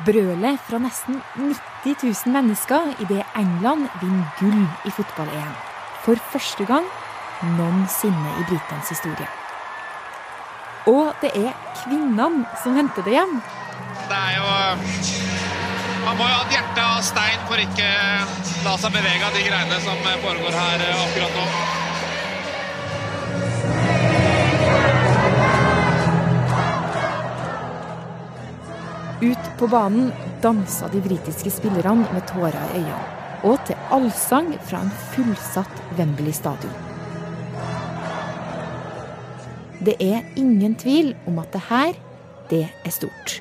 Brølet fra nesten 90 000 mennesker idet England vinner gull i fotball-EM. For første gang noensinne i britenes historie. Og det er kvinnene som henter det hjem. Det er jo Man må jo ha et hjerte av stein for ikke la seg bevege av de greiene som foregår her akkurat nå. På banen dansa de britiske spillerne med tårer i øynene. Og til allsang fra en fullsatt Wembley stadion. Det er ingen tvil om at det her, det er stort.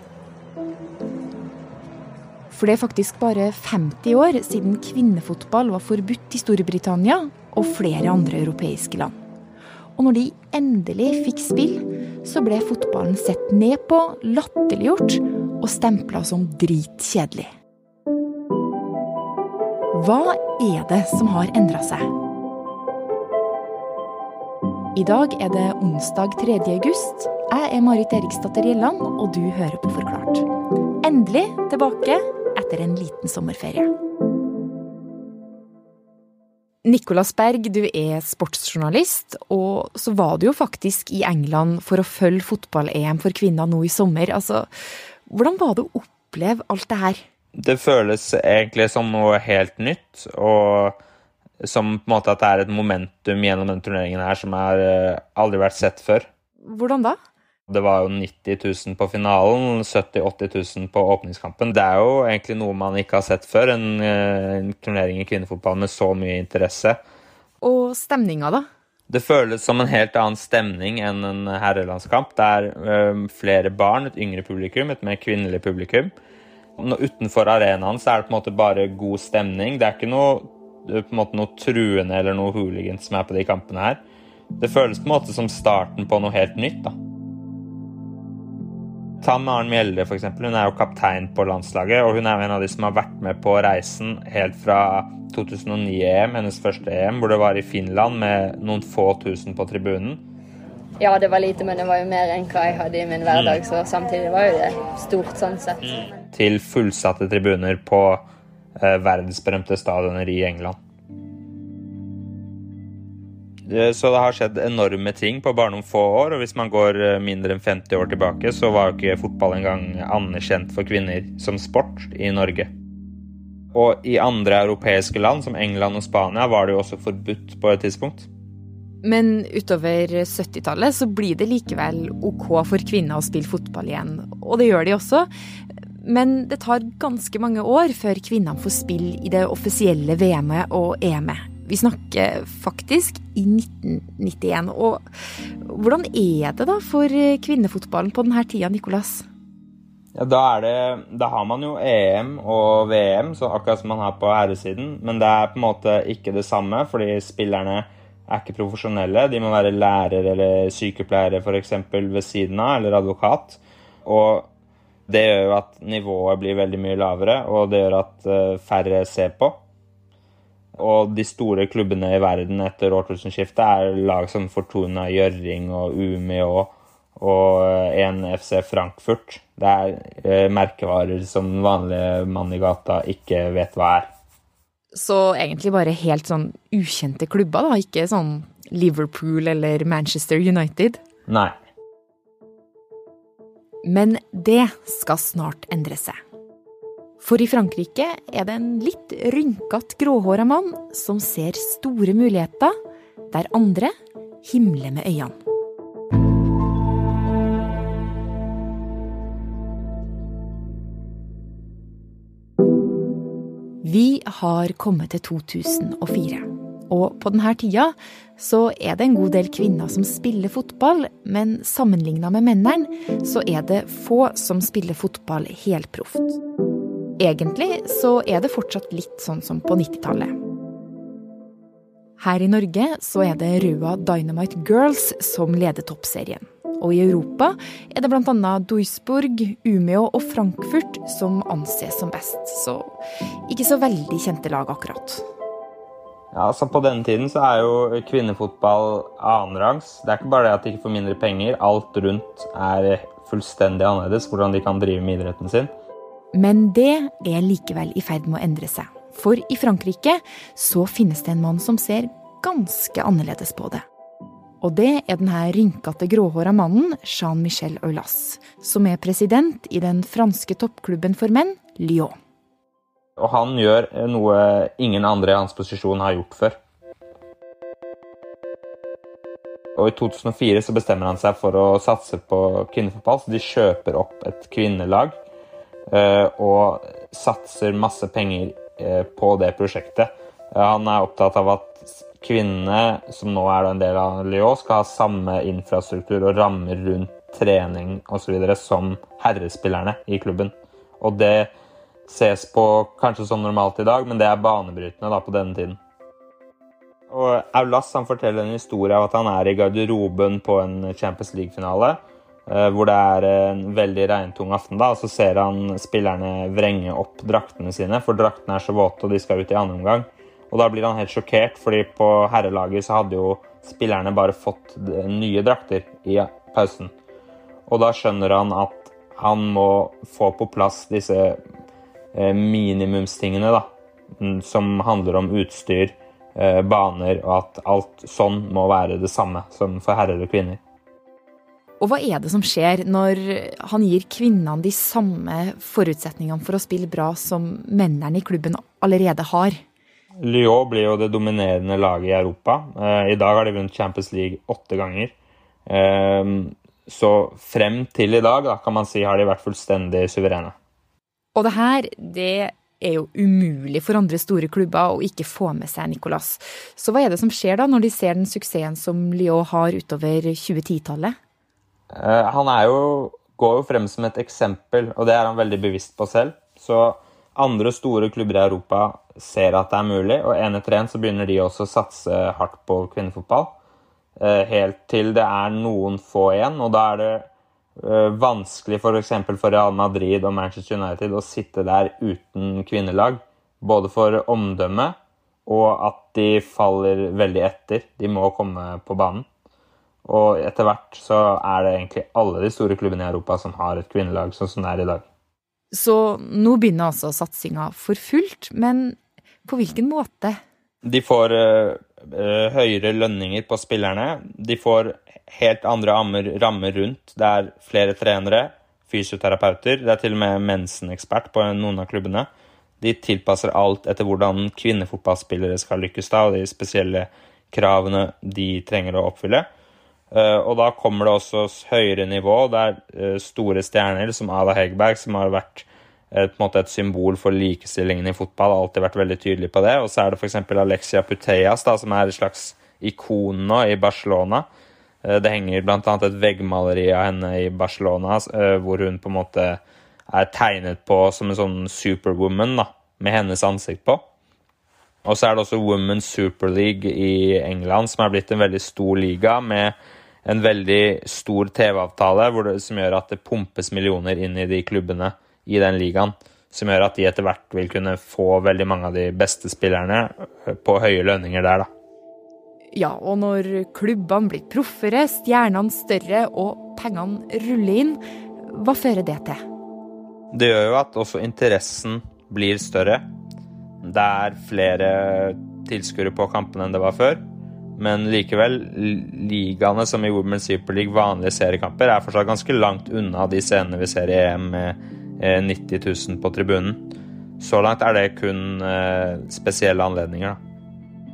For det er faktisk bare 50 år siden kvinnefotball var forbudt i Storbritannia og flere andre europeiske land. Og når de endelig fikk spill, så ble fotballen sett ned på, latterliggjort og stempla som dritkjedelig. Hva er det som har endra seg? I dag er det onsdag 3. august. Jeg er Marit Eriksdatter Gjelland, og du hører på Forklart. Endelig tilbake etter en liten sommerferie. Nicolas Berg, du er sportsjournalist, og så var du jo faktisk i England for å følge fotball-EM for kvinner nå i sommer. Altså, hvordan var det å oppleve alt det her? Det føles egentlig som noe helt nytt, og som på en måte at det er et momentum gjennom den turneringen her som har aldri vært sett før. Hvordan da? Det var jo 90 000 på finalen, 70 000-80 000 på åpningskampen. Det er jo egentlig noe man ikke har sett før, en, en turnering i kvinnefotball med så mye interesse. Og stemninga, da? Det føles som en helt annen stemning enn en herrelandskamp. Det er flere barn, et yngre publikum, et mer kvinnelig publikum. Utenfor arenaen så er det på en måte bare god stemning. Det er ikke noe, måte noe truende eller noe hooligans som er på de kampene her. Det føles på en måte som starten på noe helt nytt. da. Ta Maren Mjelde, f.eks. Hun er jo kaptein på landslaget, og hun er jo en av de som har vært med på reisen helt fra 2009-EM, hennes første EM, hvor det var i Finland med noen få tusen på tribunen. Ja, det var lite, men det var jo mer enn hva jeg hadde i min hverdag, så samtidig var jo det stort sånn sett. Til fullsatte tribuner på eh, verdensberømte stadioner i England. Så det har skjedd enorme ting på bare noen få år. Og hvis man går mindre enn 50 år tilbake, så var jo ikke fotball engang anerkjent for kvinner som sport i Norge. Og i andre europeiske land, som England og Spania, var det jo også forbudt på et tidspunkt. Men utover 70-tallet så blir det likevel OK for kvinner å spille fotball igjen. Og det gjør de også. Men det tar ganske mange år før kvinnene får spille i det offisielle VM-et og EM-et. Vi snakker faktisk i 1991. Og hvordan er det da for kvinnefotballen på denne tida, Nicolas? Ja, da, det, da har man jo EM og VM, så akkurat som man har på herresiden. Men det er på en måte ikke det samme, fordi spillerne er ikke profesjonelle. De må være lærer eller sykepleiere f.eks. ved siden av, eller advokat. Og det gjør jo at nivået blir veldig mye lavere, og det gjør at færre ser på. Og de store klubbene i verden etter årtusenskiftet er lag som Fortuna Gjøring og Umeå og en FC Frankfurt. Det er eh, merkevarer som den vanlige mann i gata ikke vet hva er. Så egentlig bare helt sånn ukjente klubber, da? Ikke sånn Liverpool eller Manchester United? Nei. Men det skal snart endre seg. For i Frankrike er det en litt rynkete, gråhåra mann som ser store muligheter der andre himler med øynene. Vi har kommet til 2004. Og på denne tida så er det en god del kvinner som spiller fotball, men sammenligna med mennene så er det få som spiller fotball helproft. Egentlig så er det fortsatt litt sånn som på 90-tallet. Her i Norge så er det Røa Dynamite Girls som leder toppserien. Og i Europa er det bl.a. Duisburg, Umeå og Frankfurt som anses som best. Så ikke så veldig kjente lag, akkurat. Ja, altså På denne tiden så er jo kvinnefotball annenrangs. Det er ikke bare det at de ikke får mindre penger. Alt rundt er fullstendig annerledes, hvordan de kan drive med idretten sin. Men det er likevel i ferd med å endre seg. For i Frankrike så finnes det en mann som ser ganske annerledes på det. Og det er denne rynkete, gråhåra mannen, Jean-Michel Aulas, som er president i den franske toppklubben for menn, Lyon. Og han gjør noe ingen andre i hans posisjon har gjort før. Og I 2004 så bestemmer han seg for å satse på kvinnefotball. Så de kjøper opp et kvinnelag eh, og satser masse penger eh, på det prosjektet. Han er opptatt av at kvinnene, som nå er en del av Lyon, skal ha samme infrastruktur og rammer rundt trening osv. som herrespillerne i klubben. Og det ses på kanskje som normalt i dag, men det er banebrytende da på denne tiden. Og Aulas han forteller en historie av at han er i garderoben på en Champions League-finale. Eh, hvor det er en veldig regntung aften, da, og så ser han spillerne vrenge opp draktene sine, for draktene er så våte og de skal ut i andre omgang. Og da blir han helt sjokkert, fordi på herrelaget så hadde jo spillerne bare fått nye drakter i pausen. Og da skjønner han at han må få på plass disse eh, minimumstingene, da. Mm, som handler om utstyr, eh, baner, og at alt sånn må være det samme som for herrer og kvinner. Og hva er det som skjer når han gir kvinnene de samme forutsetningene for å spille bra som mennene i klubben allerede har? Lyon blir jo det dominerende laget i Europa. Eh, I dag har de vunnet Champions League åtte ganger. Eh, så frem til i dag da, kan man si har de vært fullstendig suverene. Og det her, det er jo umulig for andre store klubber å ikke få med seg Nicolas. Så hva er det som skjer da, når de ser den suksessen som Lyon har utover 2010-tallet? Eh, han jo, går jo frem som et eksempel, og det er han veldig bevisst på selv. Så andre store klubber i Europa ser at det er mulig, og én etter én så begynner de også å satse hardt på kvinnefotball. Eh, helt til det er noen få igjen, og da er det eh, vanskelig f.eks. For, for Real Madrid og Manchester United å sitte der uten kvinnelag. Både for omdømmet og at de faller veldig etter. De må komme på banen. Og etter hvert så er det egentlig alle de store klubbene i Europa som har et kvinnelag sånn som det er i dag. Så nå begynner altså satsinga for fullt, men på hvilken måte? De får uh, høyere lønninger på spillerne. De får helt andre rammer, rundt. Det er flere trenere, fysioterapeuter. Det er til og med mensenekspert på noen av klubbene. De tilpasser alt etter hvordan kvinnefotballspillere skal lykkes, da, og de spesielle kravene de trenger å oppfylle. Uh, og da kommer det også høyere nivå. Det er uh, store stjerner som Ada Hegberg, som har vært et, måte, et symbol for likestillingen i fotball. Alltid vært veldig tydelig på det. Og så er det f.eks. Alexia Puteas, da, som er et slags ikon nå i Barcelona. Uh, det henger bl.a. et veggmaleri av henne i Barcelona hvor hun på en måte er tegnet på som en sånn superwoman da, med hennes ansikt på. Og så er det også Women's Super League i England, som er blitt en veldig stor liga med en veldig stor TV-avtale som gjør at det pumpes millioner inn i de klubbene i den ligaen. Som gjør at de etter hvert vil kunne få veldig mange av de beste spillerne på høye lønninger der, da. Ja, og når klubbene blir proffere, stjernene større og pengene ruller inn, hva fører det til? Det gjør jo at også interessen blir større. Det er flere tilskuere på kampene enn det var før. Men likevel, ligaene som i Women's Super League, vanlige seriekamper, er fortsatt ganske langt unna de scenene vi ser i EM med 90 eh, 000 på tribunen. Så langt er det kun eh, spesielle anledninger. da.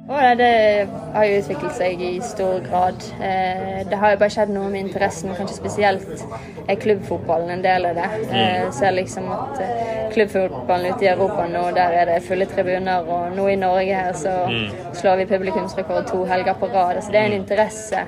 Det har jo utviklet seg i stor grad. Eh, det har jo bare skjedd noe med interessen, kanskje spesielt er klubbfotballen en del av det. Jeg mm. ser liksom at klubbfotballen ute i Europa nå, der er det fulle tribuner, og nå i Norge her så mm. slår vi publikumsrekord to helger på rad. Så det er en mm. interesse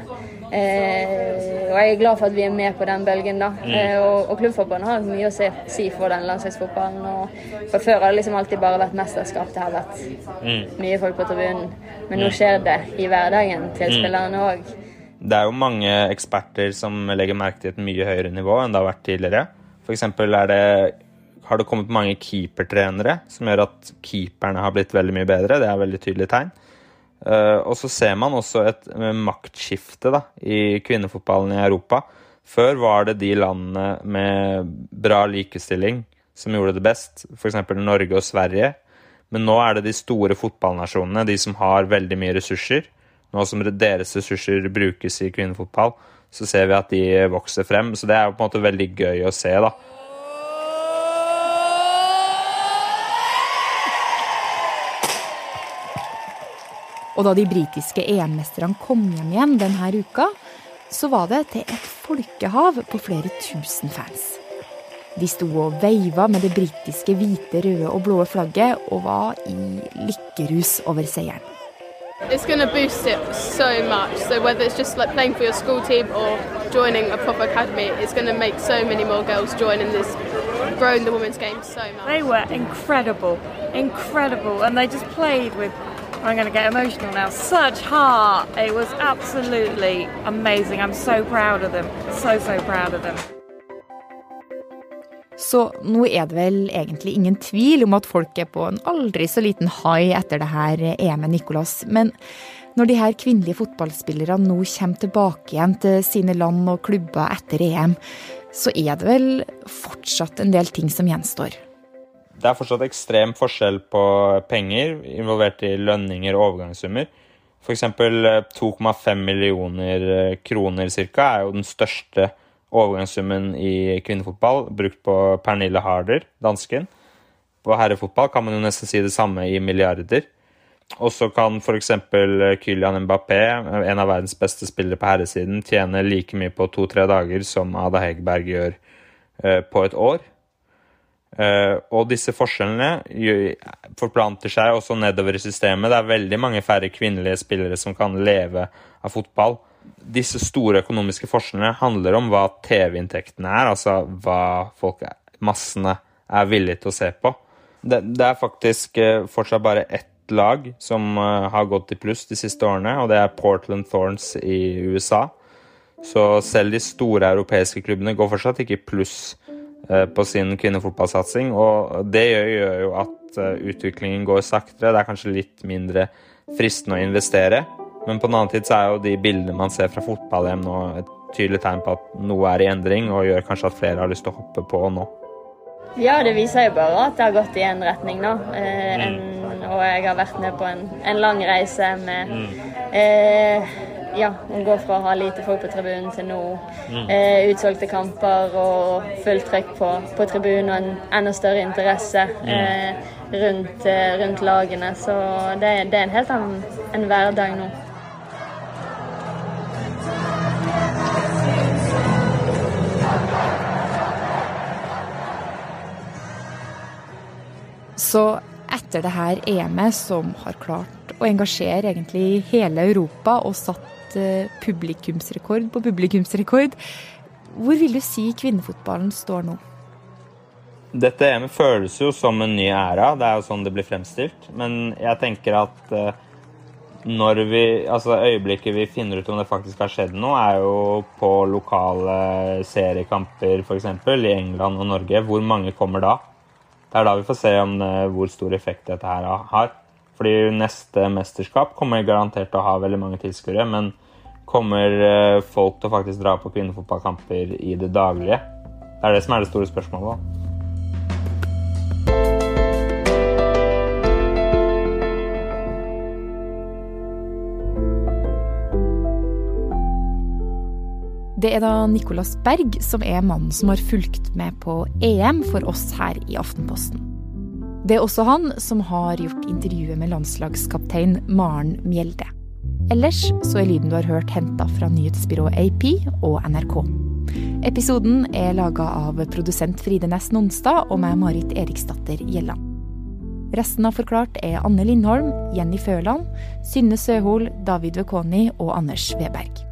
Eh, og jeg er glad for at vi er med på den bølgen. da. Mm. Eh, og, og klubbfotballen har mye å si, si for den landslagsfotballen. og For før har det liksom alltid bare vært mesterskap. Det har vært mm. mye folk på tribunen. Men nå mm. skjer det i hverdagen til mm. spillerne òg. Det er jo mange eksperter som legger merke til et mye høyere nivå enn det har vært tidligere. F.eks. har det kommet mange keepertrenere som gjør at keeperne har blitt veldig mye bedre. Det er veldig tydelig tegn. Uh, og så ser man også et maktskifte da, i kvinnefotballen i Europa. Før var det de landene med bra likestilling som gjorde det best, f.eks. Norge og Sverige. Men nå er det de store fotballnasjonene, de som har veldig mye ressurser. Nå som deres ressurser brukes i kvinnefotball, så ser vi at de vokser frem. Så det er på en måte veldig gøy å se, da. Og da de britiske EM-mesterne kom hjem igjen denne uka, så var det til et folkehav på flere tusen fans. De sto og veiva med det britiske hvite, røde og blå flagget og var i lykkerus over seieren. It's going to boost it so much. So whether it's just like playing for your school team or joining a proper academy, it's going to make so many more girls join in this, growing the women's game so much. They were incredible, incredible, and they just played with. I'm going to get emotional now. Such heart. It was absolutely amazing. I'm so proud of them. So, so proud of them. Så nå er det vel egentlig ingen tvil om at folk er på en aldri så liten hai etter det her EM-et, Nicolas. Men når de her kvinnelige fotballspillerne nå kommer tilbake igjen til sine land og klubber etter EM, så er det vel fortsatt en del ting som gjenstår. Det er fortsatt ekstrem forskjell på penger involvert i lønninger og overgangssummer. F.eks. 2,5 millioner kroner ca. er jo den største overgangssummen i kvinnefotball brukt på Pernille Harder, dansken. På herrefotball kan man jo nesten si det samme i milliarder. Og så kan f.eks. Kylian Mbappé, en av verdens beste spillere på herresiden, tjene like mye på to-tre dager som Ada Hegberg gjør eh, på et år. Eh, og disse forskjellene forplanter seg også nedover i systemet. Det er veldig mange færre kvinnelige spillere som kan leve av fotball disse store økonomiske forskjellene handler om hva TV-inntektene er, altså hva folk, massene, er villige til å se på. Det, det er faktisk eh, fortsatt bare ett lag som eh, har gått i pluss de siste årene, og det er Portland Thorns i USA. Så selv de store europeiske klubbene går fortsatt ikke i pluss på sin kvinnefotballsatsing, og det gjør, jo at utviklingen går saktere. Det er kanskje litt mindre fristende å investere. Men på den annen tid så er jo de bildene man ser fra fotball-EM nå et tydelig tegn på at noe er i endring, og gjør kanskje at flere har lyst til å hoppe på nå. Ja, det viser jo bare at det har gått i en retning nå. Eh, mm. en, og jeg har vært med på en, en lang reise med mm. eh, ja, å gå fra å ha lite folk på tribunen til nå mm. eh, utsolgte kamper og fullt trykk på, på tribunen og en enda større interesse mm. eh, rundt, eh, rundt, lagene. Så det, det, er en helt annen en hverdag nå. Så etter det her EM-et, som har klart å engasjere egentlig hele Europa og satt eh, publikumsrekord på publikumsrekord, hvor vil du si kvinnefotballen står nå? Dette EM-et føles jo som en ny æra, det er jo sånn det blir fremstilt. Men jeg tenker at eh, når vi Altså øyeblikket vi finner ut om det faktisk har skjedd noe, er jo på lokale seriekamper f.eks. i England og Norge. Hvor mange kommer da? Det er da vi får se om, uh, hvor stor effekt dette her har. Fordi neste mesterskap kommer garantert til å ha veldig mange tilskuere. Men kommer uh, folk til å faktisk dra på kvinnefotballkamper i det daglige? Det er det som er det store spørsmålet. Det er da Nicolas Berg som er mannen som har fulgt med på EM for oss her i Aftenposten. Det er også han som har gjort intervjuet med landslagskaptein Maren Mjelde. Ellers så er lyden du har hørt henta fra nyhetsbyrået AP og NRK. Episoden er laga av produsent Fride Næss Nonstad og meg, Marit Eriksdatter Gjelland. Resten av Forklart er Anne Lindholm, Jenny Føland, Synne Søhol, David Vekoni og Anders Weberg.